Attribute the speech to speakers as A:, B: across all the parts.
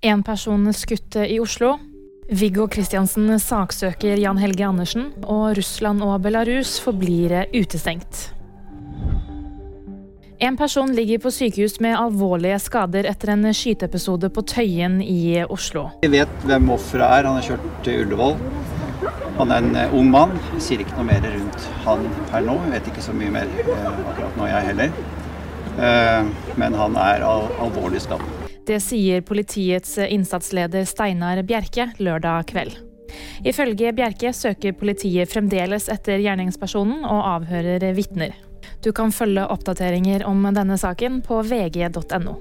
A: En person skutt i Oslo. Viggo Kristiansen saksøker Jan Helge Andersen, og Russland og Belarus forblir utestengt. En person ligger på sykehus med alvorlige skader etter en skyteepisode på Tøyen i Oslo.
B: Vi vet hvem offeret er. Han har kjørt til Ullevål. Han er en eh, ung mann. Jeg sier ikke noe mer rundt han per nå. Jeg vet ikke så mye mer eh, akkurat nå, jeg heller. Eh, men han er al alvorlig skadd.
A: Det sier politiets innsatsleder Steinar Bjerke lørdag kveld. Ifølge Bjerke søker politiet fremdeles etter gjerningspersonen og avhører vitner. Du kan følge oppdateringer om denne saken på vg.no.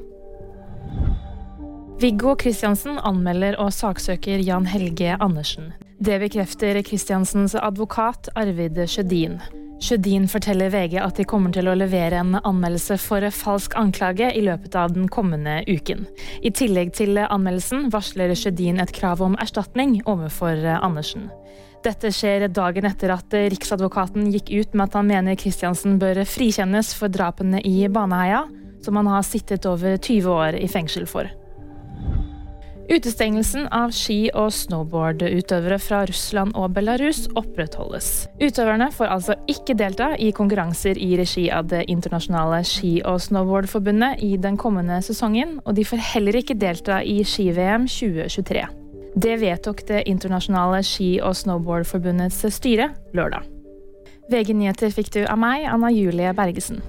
A: Viggo Kristiansen anmelder og saksøker Jan Helge Andersen. Det bekrefter Kristiansens advokat Arvid Sjødin. Sjødin forteller VG at de kommer til å levere en anmeldelse for falsk anklage i løpet av den kommende uken. I tillegg til anmeldelsen varsler Sjødin et krav om erstatning overfor Andersen. Dette skjer dagen etter at Riksadvokaten gikk ut med at han mener Kristiansen bør frikjennes for drapene i Baneheia, som han har sittet over 20 år i fengsel for. Utestengelsen av ski- og snowboardutøvere fra Russland og Belarus opprettholdes. Utøverne får altså ikke delta i konkurranser i regi av Det internasjonale ski- og snowboardforbundet i den kommende sesongen, og de får heller ikke delta i ski-VM 2023. Det vedtok Det internasjonale ski- og snowboardforbundets styre lørdag. VG nyheter fikk du av meg, Anna Julie Bergesen.